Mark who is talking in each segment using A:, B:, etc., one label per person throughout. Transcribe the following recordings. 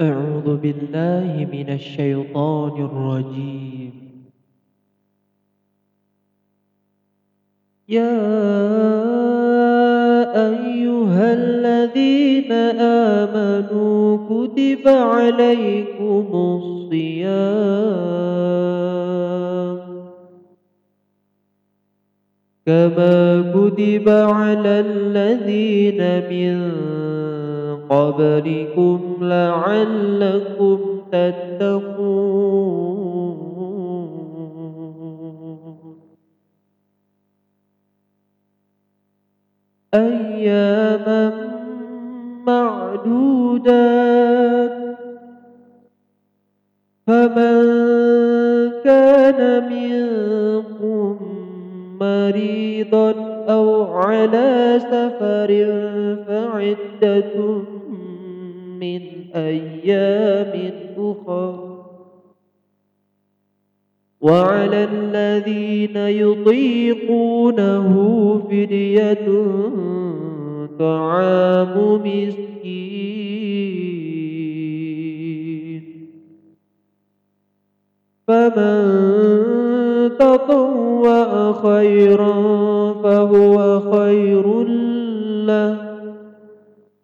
A: أعوذ بالله من الشيطان الرجيم. يا أيها الذين آمنوا كتب عليكم الصيام كما كتب على الذين من قبلكم لعلكم تتقون. أياما معدودات. فمن كان منكم مريضا أو على سفر فعدة من أيام أخر. وعلى الذين يطيقونه فدية طعام مسكين. فمن تطوع خيرا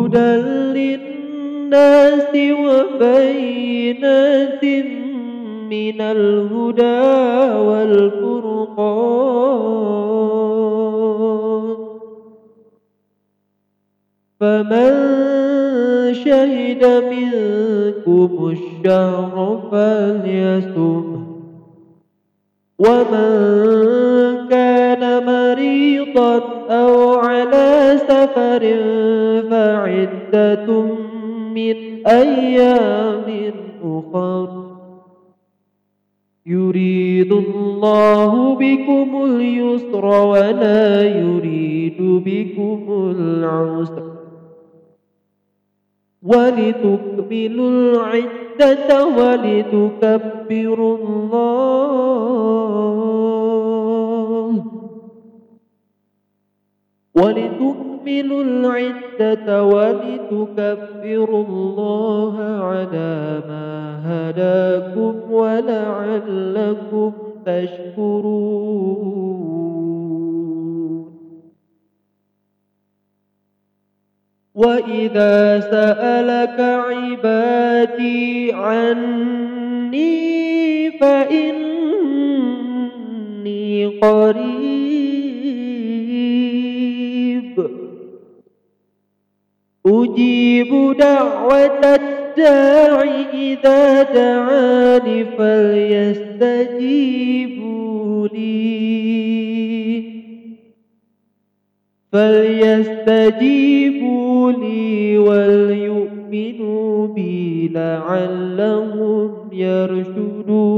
A: هدى للناس وبينات من الهدى والفرقان. فمن شهد منكم الشهر فليصم. ومن كان مريضا أو على سفر فعدة من أيام أخر. يريد الله بكم اليسر ولا يريد بكم العسر. ولتكملوا العدة ولتكبروا الله. ولتكملوا العدة ولتكبروا الله على ما هداكم ولعلكم تشكرون. وإذا سألك عبادي عني فإني قريب أجيب دعوة الداع إذا دعاني فليستجيبوا لي فليستجيبوا لي وليؤمنوا بي لعلهم يرشدون.